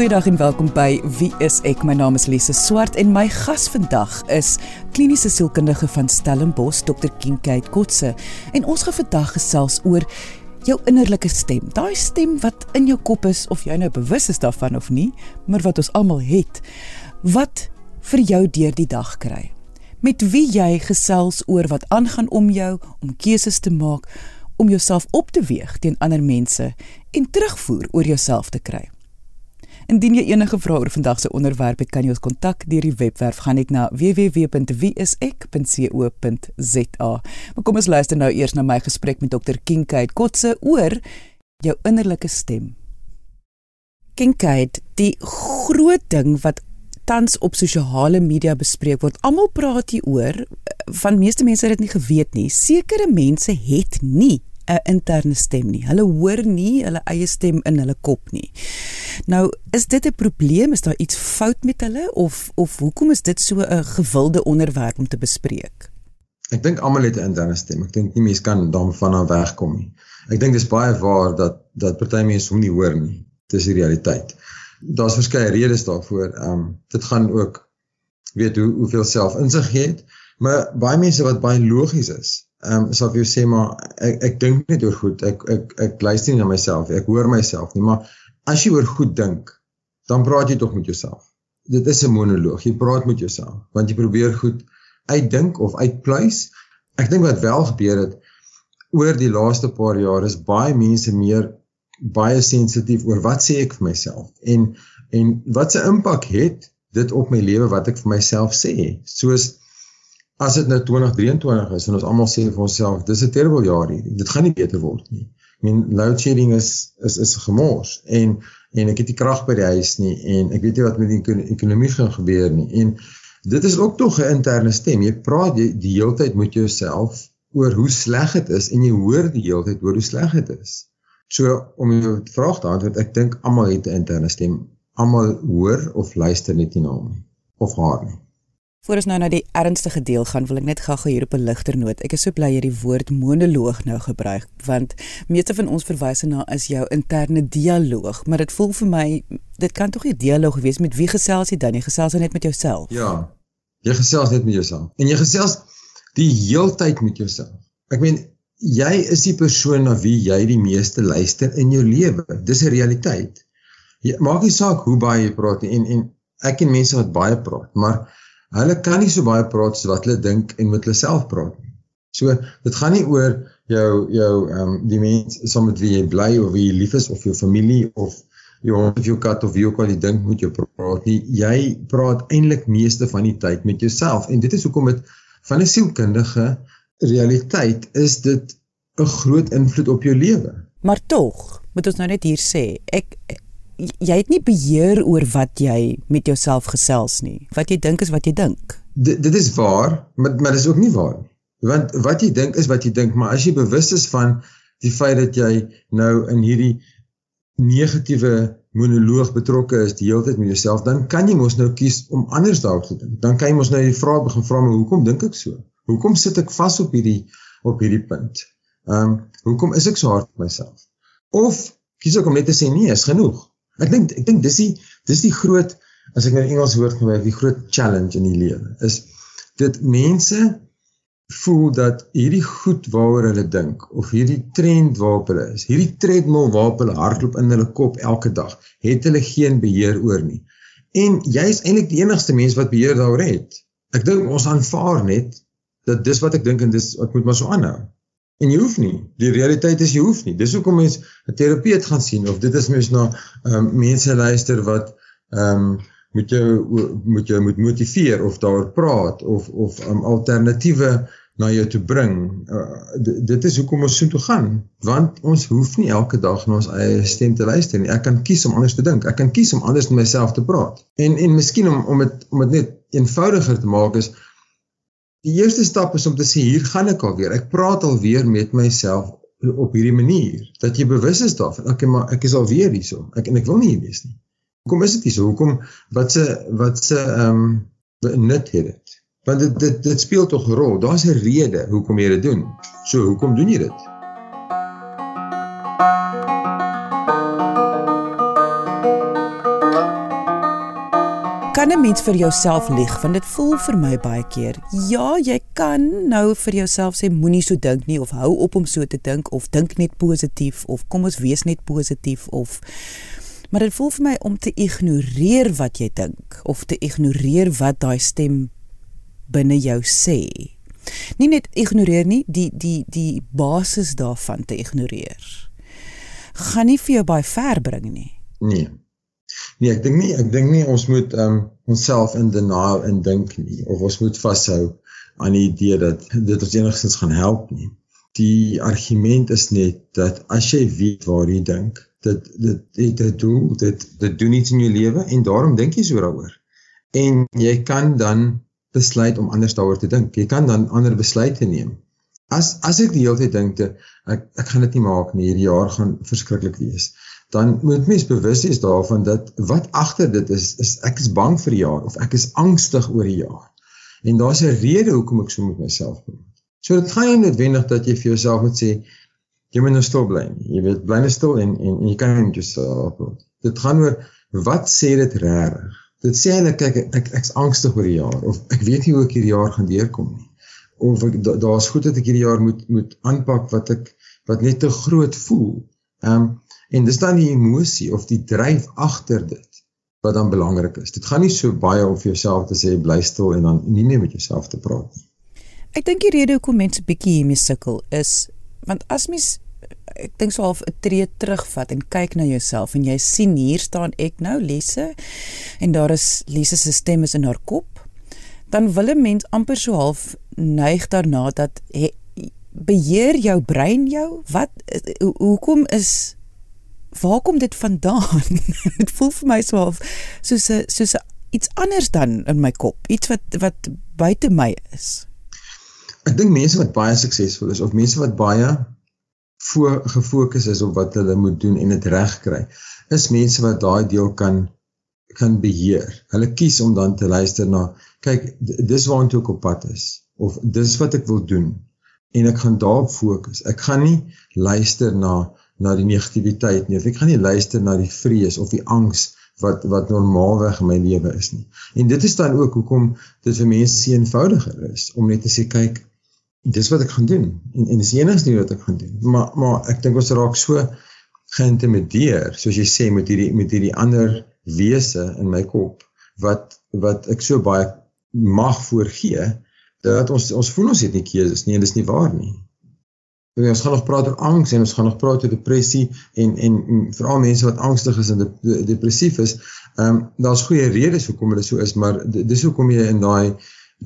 Goeiedag en welkom by Wie is ek? My naam is Lise Swart en my gas vandag is kliniese sielkundige van Stellenbosch, Dr. Kinkade Kotse. En ons gaan vandag gesels oor jou innerlike stem. Daai stem wat in jou kop is of jy nou bewus is daarvan of nie, maar wat ons almal het. Wat vir jou deur die dag kry. Met wie jy gesels oor wat aangaan om jou, om keuses te maak, om jouself op te weeg teen ander mense en terugvoer oor jouself te kry. Indien jy enige vrae oor vandag se onderwerp het, kan jy ons kontak deur die webwerf gaan net na www.wieisek.co.za. Maar kom ons luister nou eers na my gesprek met Dr. Kinkade Kotse oor jou innerlike stem. Kinkade, die groot ding wat tans op sosiale media bespreek word. Almal praat hier oor, van meeste mense het dit nie geweet nie. Sekere mense het nie 'n interne stem nie. Hulle hoor nie hulle eie stem in hulle kop nie. Nou, is dit 'n probleem? Is daar iets fout met hulle of of hoekom is dit so 'n gewilde onderwerp om te bespreek? Ek dink almal het 'n interne stem. Ek dink nie mense kan daarvan af wegkom nie. Ek dink dis baie waar dat dat party mense hom nie hoor nie. Dis die realiteit. Daar's verskeie redes daarvoor. Ehm um, dit gaan ook weet hoe hoeveel selfinsig jy het, maar baie mense wat baie logies is, ehm um, sal vir jou sê maar ek ek dink net oor goed. Ek ek ek luister nie na myself. Ek hoor myself nie, maar as jy oor goed dink, dan praat jy tog met jouself. Dit is 'n monoloog. Jy praat met jouself want jy probeer goed uitdink of uitpluis. Ek dink wat wel gebeur het oor die laaste paar jaar is baie mense meer baie sensitief oor wat sê ek vir myself en en wat se impak het dit op my lewe wat ek vir myself sê. Soos as dit nou 2023 is en ons almal sê vir onsself dis 'n terrible jaar hier. Dit gaan nie beter word nie. Ek meen load shedding is is is gemors en en ek het nie krag by die huis nie en ek weet nie wat met die ekonomie gaan gebeur nie. En dit is ook tog 'n interne stem. Jy praat jy, die hele tyd met jouself oor hoe sleg dit is en jy hoor die hele tyd hoe sleg dit is. So om jou vraag te antwoord, ek dink almal het 'n interne stem. Almal hoor of luister net nie na hom nie of haar nie. Voor ons nou na die ernstige deel gaan, wil ek net gou-gou hier op 'n ligter noot. Ek is so bly jy die woord monoloog nou gebruik, want meeste van ons verwys na is jou interne dialoog, maar dit voel vir my dit kan tog nie dialoog wees met wie gesels jy dan? Jy gesels net met jouself. Ja. Jy gesels net met jouself. En jy gesels die heeltyd met jouself. Ek meen jy is die persoon na wie jy die meeste luister in jou lewe. Dis 'n realiteit. Jy maak nie saak hoe baie jy praat nie en en ek ken mense wat baie praat, maar Hulle kan nie so baie praat as wat hulle dink en met hulle self praat nie. So dit gaan nie oor jou jou ehm um, die mens saam met wie jy bly of wie jy lief is of jou familie of jou of jou kat of wie ook al jy dink moet jy praat nie. Jy praat eintlik meeste van die tyd met jouself en dit is hoekom dit van 'n sielkundige realiteit is dit 'n groot invloed op jou lewe. Maar tog, moet ons nou net hier sê, ek jy het nie beheer oor wat jy met jouself gesels nie. Wat jy dink is wat jy dink. Dit dit is waar, maar maar dit is ook nie waar nie. Want wat jy dink is wat jy dink, maar as jy bewus is van die feit dat jy nou in hierdie negatiewe monoloog betrokke is die hele tyd met jouself, dan kan jy mos nou kies om anders daarop te dink. Dan kan jy mos nou die vraag begin vra, maar hoekom dink ek so? Hoekom sit ek vas op hierdie op hierdie punt? Ehm, um, hoekom is ek so hard op myself? Of kies ek om net te sê nee, is genoeg. Ek dink ek dink dis die dis die groot as ek nou Engels woord gebruik, die groot challenge in die lewe is dit mense voel dat hierdie goed waaroor hulle dink of hierdie trend waarop hulle is, hierdie treadmill waarop hulle hardloop in hulle kop elke dag, het hulle geen beheer oor nie. En jy is eintlik die enigste mens wat beheer daaroor het. Ek dink ons aanvaar net dat dis wat ek dink en dis ek moet maar so aanhou. En jy hoef nie. Die realiteit is jy hoef nie. Dis hoekom mense 'n terapeut gaan sien of dit is mens na ehm um, mense luister wat ehm um, met jou moet jou moet motiveer of daaroor praat of of um, alternatiewe na jou toe bring. Uh, dit is hoekom ons so toe gaan want ons hoef nie elke dag na ons eie stem te luister nie. Ek kan kies om anders te dink. Ek kan kies om anders met myself te praat. En en miskien om om dit om dit net eenvoudiger te maak is Die eerste stap is om te sê hier gaan ek alweer. Ek praat alweer met myself op hierdie manier dat jy bewus is daarvan. Okay, maar ek is alweer hierso. Ek en ek wil nie hier wees nie. Hoekom is dit hierso? Hoekom wat se wat se ehm um, nut het dit? Want dit dit dit speel tog 'n rol. Daar's 'n rede hoekom jy dit doen. So, hoekom doen jy dit? Kan 'n mens vir jouself lieg want dit voel vir my baie keer. Ja, jy kan nou vir jouself sê moenie so dink nie of hou op om so te dink of dink net positief of kom ons wees net positief of maar dit voel vir my om te ignoreer wat jy dink of te ignoreer wat daai stem binne jou sê. Nie net ignoreer nie, die die die basis daarvan te ignoreer. Gaan nie vir jou baie ver bring nie. Nee. Nee, ek dink nie ek dink nie ons moet um onsself in denial in dink nie of ons moet vashou aan die idee dat dit ons enigstens gaan help nie. Die argument is net dat as jy weet waar jy dink, dit dit het 'n doel, dit dit doen iets in jou lewe en daarom dink jy so daaroor. En jy kan dan besluit om anders daaroor te dink. Jy kan dan ander besluite neem. As as ek die hele tyd dink ek ek gaan dit nie maak nie, hierdie jaar gaan verskriklik wees dan moet mens bewus wees daarvan dat wat agter dit is is ek is bang vir die jaar of ek is angstig oor die jaar. En daar's 'n rede hoekom ek so met myself praat. So dit gaan nie noodwendig dat jy vir jouself moet sê jy moet nou stil bly nie. Jy weet bly net stil en, en en jy kan net jouself praat. Dit gaan oor wat sê dit regtig? Dit sê eintlik kyk ek ek's angstig oor die jaar of ek weet nie hoe ek hierdie jaar gaan deurkom nie. Of daar's goed dat ek hierdie jaar moet moet aanpak wat ek wat net te groot voel. Ehm um, En dis dan die emosie of die dryf agter dit wat dan belangrik is. Dit gaan nie so baie om vir jouself te sê bly stil en dan nie meer met jouself te praat nie. Ek dink die rede hoekom mense bietjie hiermee sukkel is want as mens ek dink so half 'n tree terugvat en kyk na jouself en jy sien hier staan ek nou Lise en daar is Lise se stem is in haar kop dan wil 'n mens amper so half neig daarna dat he, beheer jou brein jou wat hoekom is waar kom dit vandaan? dit voel vir my so soos 'n soos iets anders dan in my kop, iets wat wat buite my is. Ek dink mense wat baie suksesvol is of mense wat baie voor gefokus is op wat hulle moet doen en dit reg kry, is mense wat daai deel kan kan beheer. Hulle kies om dan te luister na kyk dis waartoe ek op pad is of dis wat ek wil doen en ek gaan daarop fokus. Ek gaan nie luister na na die negativiteit nie ek gaan nie luister na die vrees of die angs wat wat normaalweg in my lewe is nie. En dit is dan ook hoekom dit vir mense se eenvoudiger is om net te sê kyk dis wat ek gaan doen en en dis enigste wat ek gaan doen. Maar maar ek dink ons raak so geïntimideer soos jy sê met hierdie met hierdie ander wese in my kop wat wat ek so baie mag voorgee dat ons ons voel ons het nie keuses nie en dis nie waar nie. En ons gaan nog praat oor angs en ons gaan nog praat oor depressie en en, en veral mense wat angstig is en de, de, depressief is. Ehm um, daar's goeie redes hoekom dit so is, maar dis hoekom jy in daai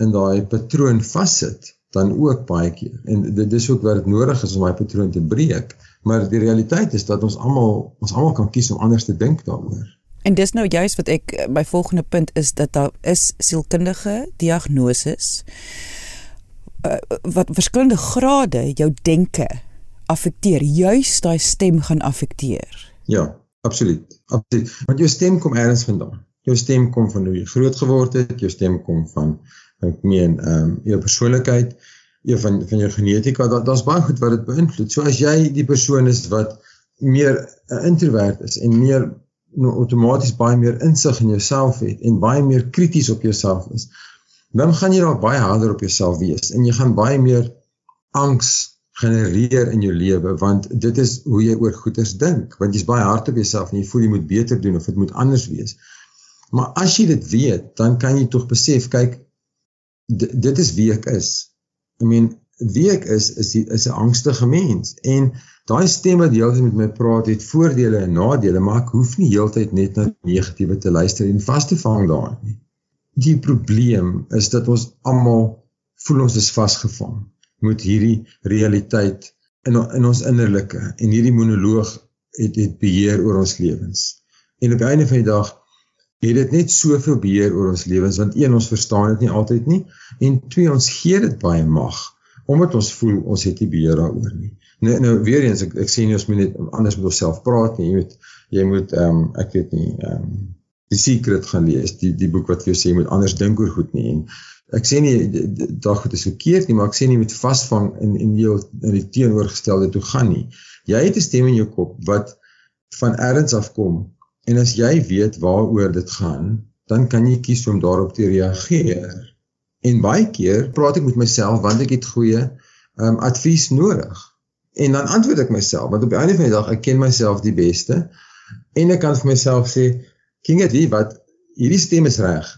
in daai patroon vassit dan ook baie keer. En dit dis ook wat dit nodig is om daai patroon te breek. Maar die realiteit is dat ons almal ons almal kan kies om anders te dink daaroor. En dis nou juist wat ek my volgende punt is dat daar is sielkundige diagnoses uh, wat verskillende grade jou denke affekteer. Juist daai stem gaan affekteer. Ja, absoluut. Absoluut. Want jou stem kom elders vandaan. Jou stem kom van hoe jy groot geword het, jou stem kom van ek meen ehm um, jou persoonlikheid, jou van van jou genetika. Daar daar's baie goed wat dit beïnvloed. So as jy die persoon is wat meer 'n uh, introvert is en meer nou outomaties baie meer insig in jouself het en baie meer krities op jouself is, dan gaan jy daar baie harder op jouself wees en jy gaan baie meer angs genereer in jou lewe want dit is hoe jy oor goeders dink want jy's baie hard op jouself en jy voel jy moet beter doen of dit moet anders wees. Maar as jy dit weet, dan kan jy tog besef, kyk dit is wie ek is. I mean, wie ek is is die, is 'n angstige mens en daai stem wat heeltyd met my praat het voordele en nadele, maar ek hoef nie heeltyd net na negatiewe te luister en vas te vang daarin nie die probleem is dat ons almal voel ons is vasgevang met hierdie realiteit in in ons innerlike en hierdie monoloog het het beheer oor ons lewens. En op die einde van die dag het dit net soveel beheer oor ons lewens want een ons verstaan dit nie altyd nie en twee ons gee dit baie mag omdat ons voel ons het nie beheer daaroor nie. Nou nou weer eens ek ek sê nie ons moet net anders met onsself praat nie. Jy moet jy moet ehm um, ek weet nie ehm um, die secret gaan lees, die die boek wat vir jou sê jy moet anders dink oor goed nie. En ek sê nie daag goed is verkeerd nie, maar ek sê nie met vasvang in in jou in die teenoorgestelde toe gaan nie. Jy het 'n stem in jou kop wat van ergens af kom en as jy weet waaroor dit gaan, dan kan jy kies om daarop te reageer. En baie keer praat ek met myself want ek het goeie um advies nodig. En dan antwoord ek myself want op die einde van die dag ek ken myself die beste en ek kan vir myself sê king het wie wat hierdie stem is reg.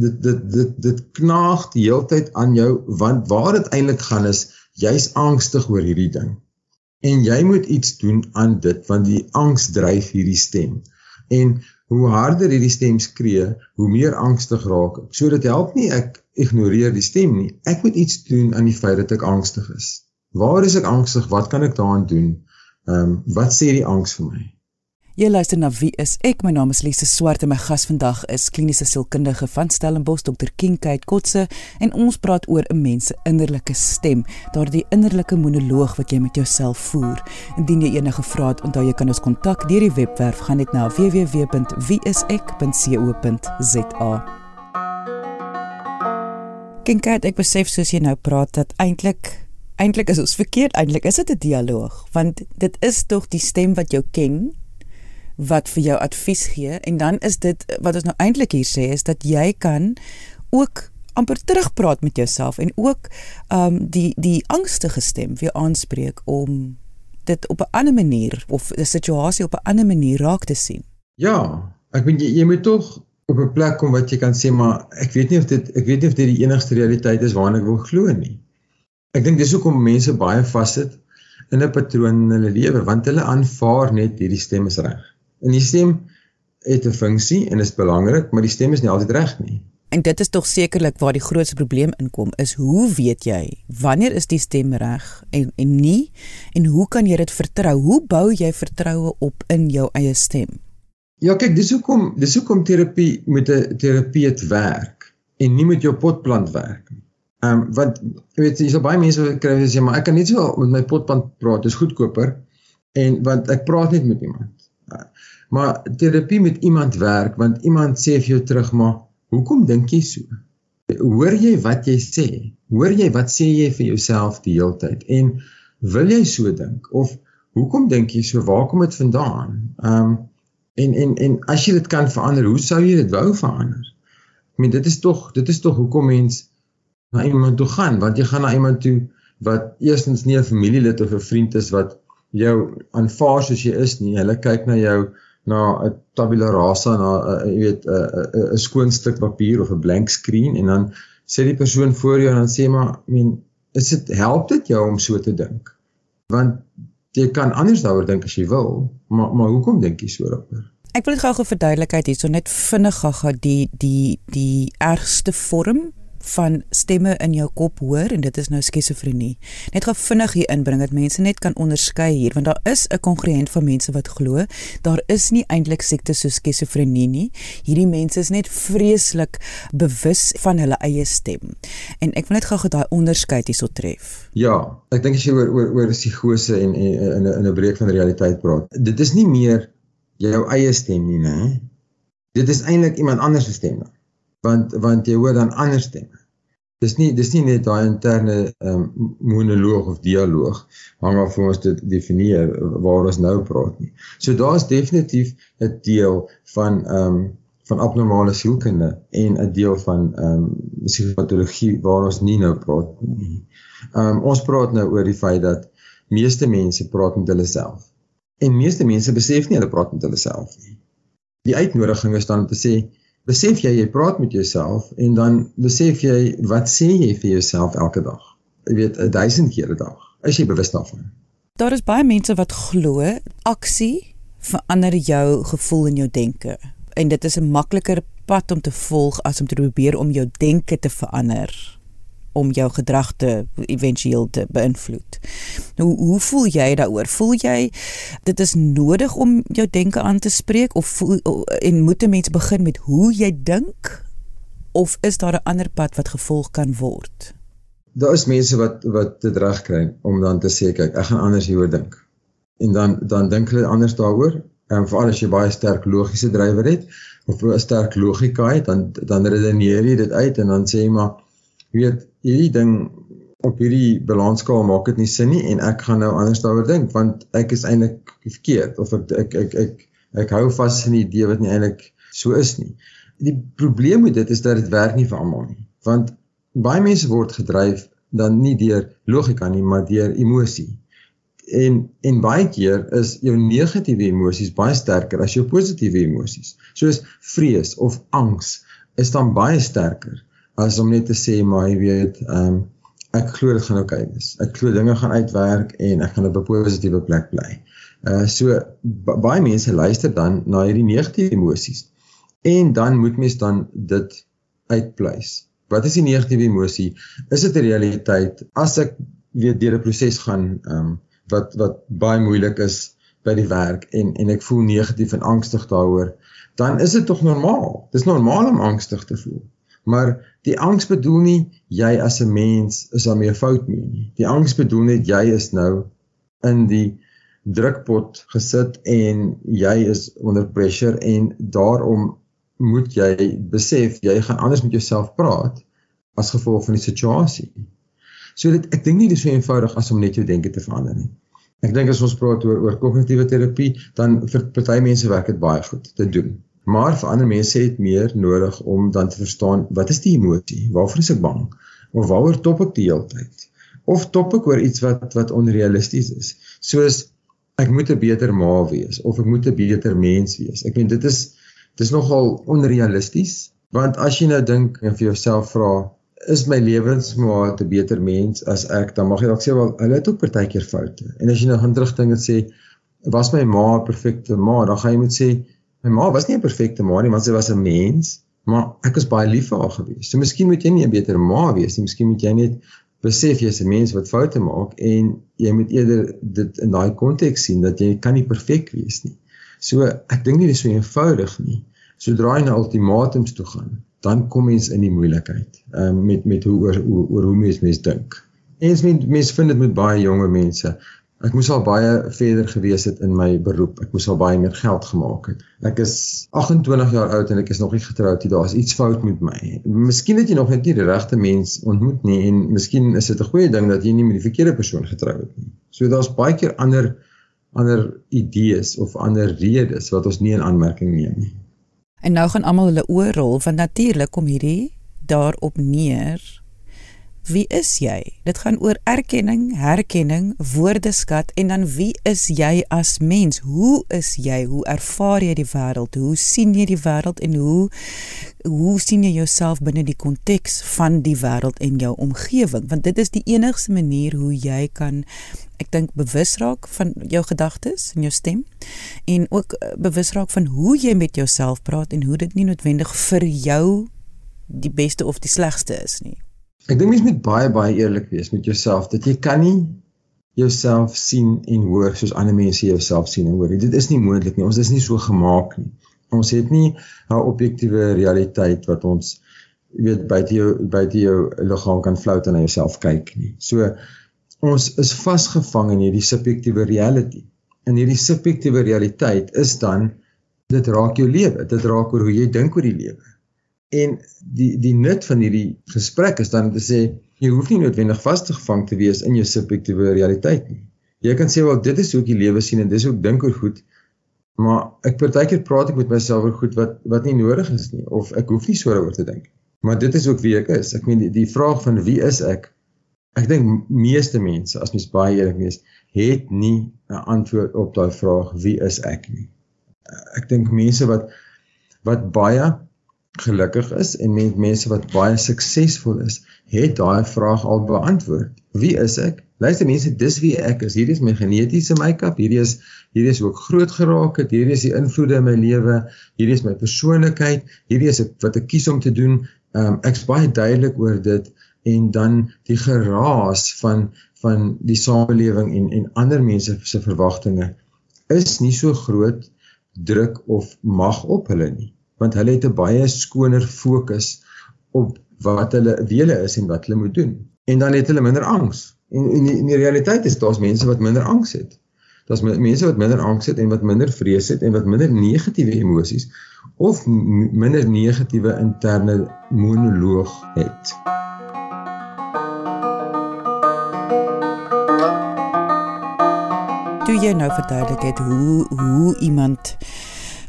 Dit dit dit dit knaag die hele tyd aan jou want waar dit eintlik gaan is jy's angstig oor hierdie ding. En jy moet iets doen aan dit want die angs dryf hierdie stem. En hoe harder hierdie stem skree, hoe meer angstig raak ek. So dit help nie ek ignoreer die stem nie. Ek moet iets doen aan die feit dat ek angstig is. Waar is ek angstig? Wat kan ek daaraan doen? Ehm um, wat sê die angs vir my? Jy luister na Wie is ek? My naam is Lise Swart en my gas vandag is kliniese sielkundige van Stellenbosch Dr. Kinkheid Kotse en ons praat oor 'n mens se innerlike stem, daardie innerlike monoloog wat jy met jouself voer. Indien jy enige vrae het, onthou jy kan ons kontak deur die webwerf gaan net na www.wieisek.co.za. Kinkheid, ek besef soos jy nou praat dat eintlik eintlik is ons verkeerd, eintlik is dit 'n dialoog, want dit is tog die stem wat jou ken wat vir jou advies gee en dan is dit wat ons nou eintlik hier sê is dat jy kan ook amper terugpraat met jouself en ook um die die angstige stem weer aanspreek om dit op 'n ander manier of 'n situasie op 'n ander manier raak te sien. Ja, ek weet jy, jy moet tog op 'n plek kom wat jy kan sê maar ek weet nie of dit ek weet nie of dit die enigste realiteit is waarna ek wil glo nie. Ek dink dis hoekom mense baie vassit in 'n patroon in hulle lewe want hulle aanvaar net hierdie stem is reg. En die stem het 'n funksie en is belangrik, maar die stem is nie altyd reg nie. En dit is tog sekerlik waar die grootste probleem inkom is hoe weet jy wanneer is die stem reg en en nie en hoe kan jy dit vertrou? Hoe bou jy vertroue op in jou eie stem? Ja, kyk, dis hoekom dis hoekom terapie met 'n terapeut werk en nie met jou potplant werk nie. Ehm um, want jy weet jy so baie mense kry as jy maar ek kan net so met my potplant praat, dis goedkoper en want ek praat net met iemand. Maar terapie met iemand werk want iemand sê vir jou terug maar hoekom dink jy so? Hoor jy wat jy sê? Hoor jy wat sê jy vir jouself die hele tyd? En wil jy so dink of hoekom dink jy so? Waar kom dit vandaan? Ehm um, en en en as jy dit kan verander, hoe sou jy dit wou verander? Ek meen dit is tog dit is tog hoekom mens na iemand toe gaan want jy gaan na iemand toe wat eerstens nie 'n familielid of 'n vriend is wat jou aanvaar soos jy is nie. Hulle kyk na jou na 'n tabula rasa na 'n jy weet 'n 'n skoon stuk papier of 'n blank screen en dan sê die persoon voor jou en dan sê maar I mean is dit help dit jou om so te dink? Want jy kan anders daaroor dink as jy wil, maar maar hoekom dink jy so daaroor? Ek wil dit gou-gou verduidelikheid hierso net vinnig gou-gou die die die ergste vorm van stemme in jou kop hoor en dit is nou skizofrenie. Net gou vinnig hier inbring dat mense net kan onderskei hier want daar is 'n kongruent van mense wat glo daar is nie eintlik siektes soos skizofrenie nie. Hierdie mense is net vreeslik bewus van hulle eie stem. En ek wil net gou-gou daai onderskeid hierso tref. Ja, ek dink as jy oor oor oor psigose en in 'n in 'n breek van die realiteit praat. Dit is nie meer jou eie stem nie, né? Dit is eintlik iemand anders se stem. Dan want want jy hoor dan ander stemme. Dis nie dis nie net daai interne um, monoloog of dialoog hang af hoe ons dit definieer waar ons nou praat nie. So daar's definitief 'n deel van ehm um, van abnormale sielkunde en 'n deel van ehm um, psigopatologie waar ons nie nou praat nie. Ehm um, ons praat nou oor die feit dat meeste mense praat met hulle self. En meeste mense besef nie hulle praat met hulle self nie. Die uitnodiging is dan om te sê besef jy jy praat met jouself en dan besef jy wat sê jy vir jouself elke dag. Jy weet 'n duisend keer 'n dag. Is jy bewus daarvan? Daar is baie mense wat glo aksie verander jou gevoel en jou denke. En dit is 'n makliker pad om te volg as om te probeer om jou denke te verander om jou gedrag te éventueel te beïnvloed. Nou hoe voel jy daaroor? Voel jy dit is nodig om jou denke aan te spreek of voel en moet 'n mens begin met hoe jy dink of is daar 'n ander pad wat gevolg kan word? Daar is mense wat wat dit reg kry om dan te sê kyk, ek gaan anders hieroor dink. En dan dan dink hulle anders daaroor. En veral as jy baie sterk logiese drywer het of 'n sterk logika het, dan dan redeneer jy dit uit en dan sê jy maar weet hierdie ding op hierdie balansskaal maak dit nie sin nie en ek gaan nou anders daaroor dink want ek is eintlik verkeerd of ek ek ek ek, ek hou vas in die idee wat nie eintlik so is nie. die probleem met dit is dat dit werk nie vir almal nie. Want baie mense word gedryf dan nie deur logika nie, maar deur emosie. En en baie keer is jou negatiewe emosies baie sterker as jou positiewe emosies. Soos vrees of angs is dan baie sterker as om net te sê maar jy weet, ehm um, ek glo dit gaan oukei okay wees. Ek glo dinge gaan uitwerk en ek gaan op 'n positiewe plek bly. Uh so baie mense luister dan na hierdie negatiewe emosies en dan moet mens dan dit uitpleis. Wat is die negatiewe emosie? Is dit 'n realiteit as ek weet deur 'n proses gaan um wat wat baie moeilik is by die werk en en ek voel negatief en angstig daaroor, dan is dit tog normaal. Dis normaal om angstig te voel. Maar die angs bedoel nie jy as 'n mens is daarmee 'n fout nie. Die angs bedoel net jy is nou in die drukpot gesit en jy is onder pressure en daarom moet jy besef jy gaan anders met jouself praat as gevolg van die situasie. So dit ek dink nie dis so eenvoudig as om net jou denke te verander nie. Ek dink as ons praat oor oor kognitiewe terapie, dan vir party mense werk dit baie goed te doen. Maar vir ander mense het meer nodig om dan te verstaan wat is die emosie? Waarvoor is ek bang? Of waaroor top ek die hele tyd? Of top ek oor iets wat wat onrealisties is? Soos ek moet 'n beter ma wees of ek moet 'n beter mens wees. Ek meen dit is dis nogal onrealisties want as jy nou dink en vir jouself vra is my lewensmaat 'n beter mens as ek dan mag jy dalk sê wel hulle het ook partykeer foute. En as jy nou gaan terugdink en sê was my ma 'n perfekte ma, dan gaan jy moet sê my ma was nie 'n perfekte ma nie, want sy was 'n mens, maar ek was baie lief vir haar gewees. So miskien moet jy nie 'n beter ma wees nie, miskien moet jy net besef jy's 'n mens wat foute maak en jy moet eerder dit in daai konteks sien dat jy kan nie perfek wees nie. So ek dink nie dis so eenvoudig nie. Sodra jy na ultimatums toe gaan, dan kom mens in die moeilikheid um, met met hoe oor oor, oor hoe mens mens dink. En mens mens vind dit met baie jonger mense. Ek moes al baie verder gewees het in my beroep. Ek moes al baie meer geld gemaak het. Ek is 28 jaar oud en ek is nog nie getroud nie. Daar's iets fout met my. Miskien het jy nog net nie die regte mens ontmoet nie en miskien is dit 'n goeie ding dat jy nie met die verkeerde persoon getroud het nie. So daar's baie keer ander ander idees of ander redes wat ons nie in aanmerking neem nie. En nou gaan almal hulle oorrol van natuurlik kom hierdie daarop neer Wie is jy? Dit gaan oor erkenning, herkenning, woordeskat en dan wie is jy as mens? Hoe is jy? Hoe ervaar jy die wêreld? Hoe sien jy die wêreld en hoe hoe sien jy jouself binne die konteks van die wêreld en jou omgewing? Want dit is die enigste manier hoe jy kan ek dink bewus raak van jou gedagtes en jou stem en ook eh, bewus raak van hoe jy met jouself praat en hoe dit nie noodwendig vir jou die beste of die slegste is nie. Ek dink mens moet baie baie eerlik wees met jouself dat jy kan nie jouself sien en hoor soos ander mense jouself sien en hoor. Dit is nie moontlik nie. Ons is nie so gemaak nie. Ons het nie 'n objektiewe realiteit wat ons weet buite jou buite jou liggaam kan flout en na jouself kyk nie. So ons is vasgevang in hierdie subjektiewe reality. En hierdie subjektiewe realiteit is dan dit raak jou lewe. Dit raak oor hoe jy dink oor die lewe. En die die nut van hierdie gesprek is dan om te sê jy hoef nie noodwendig vasgevang te wees in jou subjektiewe realiteit nie. Jy kan sê wel dit is hoe ek die lewe sien en dis hoe ek dink oor goed. Maar ek partykeer praat ek met myself oor goed wat wat nie nodig is nie of ek hoef nie so daaroor te dink. Maar dit is ook wie ek is. Ek meen die, die vraag van wie is ek? Ek dink meeste mense as mens baie eerlik is, het nie 'n antwoord op daai vraag wie is ek nie. Ek dink mense wat wat baie gelukkig is en met mense wat baie suksesvol is, het daai vraag al beantwoord. Wie is ek? Luister mense, dis wie ek is. Hierdie is my genetiese make-up. Hierdie is hierdie is ook groot geraak het. Hierdie is die invloede in my lewe. Hierdie is my persoonlikheid. Hierdie is wat ek kies om te doen. Um, ek's baie duidelik oor dit en dan die geraas van van die samelewing en en ander mense se verwagtinge is nie so groot druk of mag op hulle nie want hulle het 'n baie skoner fokus op wat hulle wie hulle is en wat hulle moet doen. En dan het hulle minder angs. En in die, in die realiteit is daar's mense wat minder angs het. Daar's mense wat minder angs het en wat minder vrees het en wat minder negatiewe emosies of minder negatiewe interne monoloog het. Toe jy nou verduidelik het hoe hoe iemand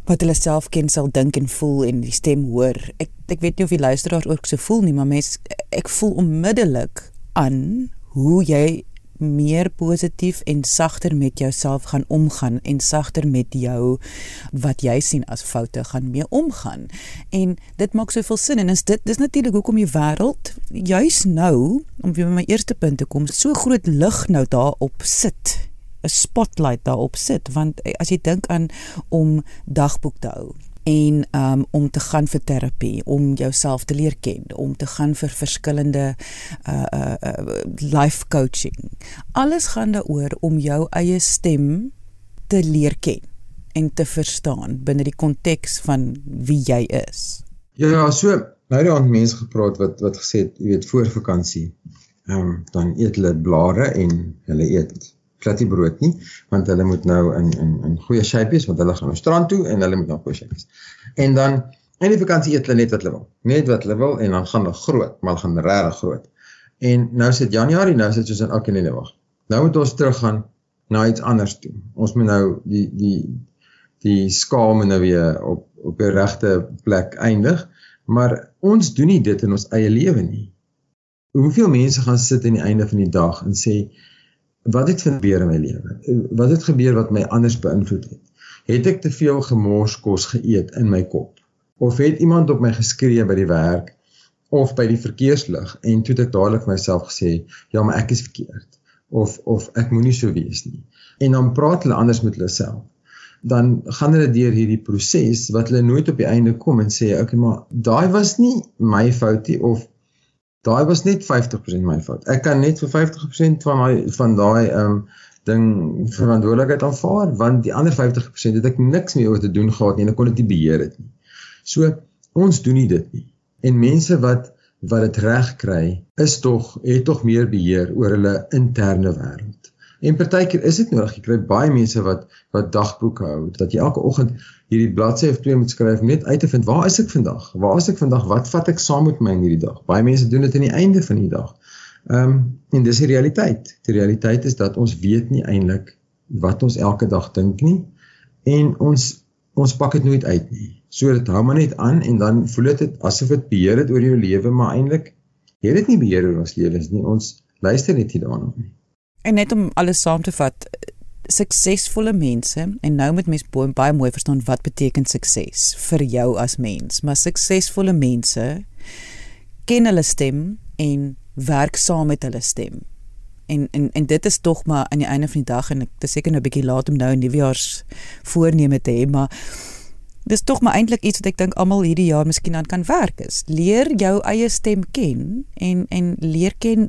wat hulle self ken sal dink en voel en die stem hoor. Ek ek weet nie of die luisteraar ook so voel nie, maar mense ek voel onmiddellik aan hoe jy meer positief en sagter met jouself gaan omgaan en sagter met jou wat jy sien as foute gaan mee omgaan. En dit maak soveel sin en is dit dis natuurlik hoekom die wêreld juis nou om weer by my eerste punt te kom, so groot lig nou daarop sit. 'n spotlight daarop sit want as jy dink aan om dagboek te hou en um, om te gaan vir terapie, om jouself te leer ken, om te gaan vir verskillende uh uh, uh life coaching. Alles gaan daaroor om jou eie stem te leer ken en te verstaan binne die konteks van wie jy is. Ja, so nou het ons mense gepraat wat wat gesê het, jy weet voor vakansie, ehm um, dan eet hulle blare en hulle eet glad nie brood nie want hulle moet nou in in in goeie shape wees want hulle gaan nou strand toe en hulle moet nou goeie shape wees. En dan in die vakansie eet hulle net wat hulle wil. Net wat hulle wil en dan gaan hulle groot, maar hulle gaan regtig groot. En nou sit Januarie, nou sit soos in nee wag. Nou moet ons teruggaan na iets anders toe. Ons moet nou die die die skaal moet nou weer op op die regte plek eindig. Maar ons doen nie dit in ons eie lewe nie. Hoeveel mense gaan sit aan die einde van die dag en sê wat het gebeur in my lewe? Wat het gebeur wat my anders beïnvloed het? Het ek te veel gemors kos geëet in my kop? Of het iemand op my geskree by die werk of by die verkeerslig en toe het ek dadelik myself gesê, ja, maar ek is verkeerd of of ek moenie so wees nie. En dan praat hulle anders met hulle self. Dan gaan hulle deur hierdie proses wat hulle nooit op die einde kom en sê, okay, maar daai was nie my fout nie of daai was net 50% my fout. Ek kan net vir 50% van my van daai ehm um, ding verantwoordelikheid aanvaar want die ander 50% het ek niks mee oor te doen gehad nie en ek kon dit nie beheer het nie. So ons doen nie dit nie. En mense wat wat dit reg kry, is tog het tog meer beheer oor hulle interne wêreld. En partykeer is dit nodig. Jy kry baie mense wat wat dagboeke hou dat jy elke oggend hierdie bladsy of twee moet skryf net uit te vind waar is ek vandag? Waar is ek vandag? Wat vat ek saam met my in hierdie dag? Baie mense doen dit aan die einde van die dag. Ehm um, en dis die realiteit. Die realiteit is dat ons weet nie eintlik wat ons elke dag dink nie en ons ons pak dit nooit uit nie. So dit hou maar net aan en dan voel dit asof dit beheer het oor jou lewe, maar eintlik het dit nie beheer oor ons lewens nie. Ons luister net nie daarna nie. En net om alles saam te vat, suksesvolle mense en nou moet mens baie mooi verstaan wat beteken sukses vir jou as mens. Maar suksesvolle mense ken hulle stem en werk saam met hulle stem. En en en dit is tog maar aan die einde van die dag en ek dis seker nou 'n bietjie laat om nou 'n nuwejaars voorneme te hê, maar dis tog maar eintlik iets wat ek dink almal hierdie jaar miskien aan kan werk is. Leer jou eie stem ken en en leer ken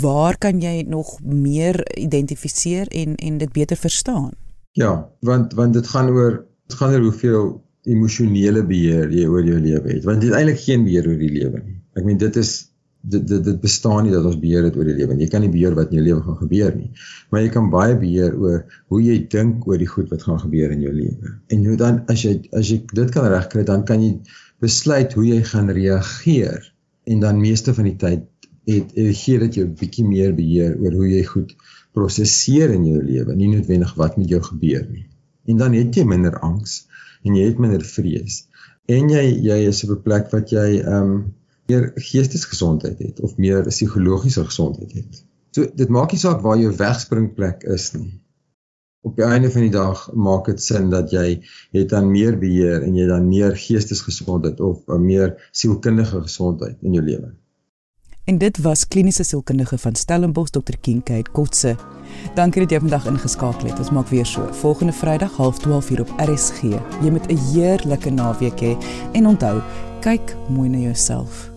waar kan jy nog meer identifiseer en en dit beter verstaan. Ja, want want dit gaan oor dit gaan oor hoeveel emosionele beheer jy oor jou lewe het. Want jy het eintlik geen beheer oor die lewe nie. Ek meen dit is dit dit dit bestaan nie dat ons beheer het oor die lewe nie. Jy kan nie beheer wat in jou lewe gaan gebeur nie. Maar jy kan baie beheer oor hoe jy dink oor die goed wat gaan gebeur in jou lewe. En hoe dan as jy as jy dit kan regkry, dan kan jy besluit hoe jy gaan reageer. En dan meeste van die tyd het gee dit jou bietjie meer beheer oor hoe jy goed prosesseer in jou lewe, nie noodwendig wat met jou gebeur nie. En dan het jy minder angs en jy het minder vrees. En jy jy is op 'n plek wat jy ehm um, meer geestesgesondheid het of meer psigologiese gesondheid het. So dit maak nie saak waar jou wegspringplek is nie. Op die einde van die dag maak dit sin dat jy het dan meer beheer en jy dan meer geestesgesondheid of 'n meer sielkundige gesondheid in jou lewe. En dit was kliniese sielkundige van Stellenbosch Dr. Kinkheid Kotse. Dankie dat jy vandag ingeskakel het. Ons maak weer so. Volgende Vrydag 12:30 uur op RSG. Jy moet 'n heerlike naweek hê he, en onthou, kyk mooi na jouself.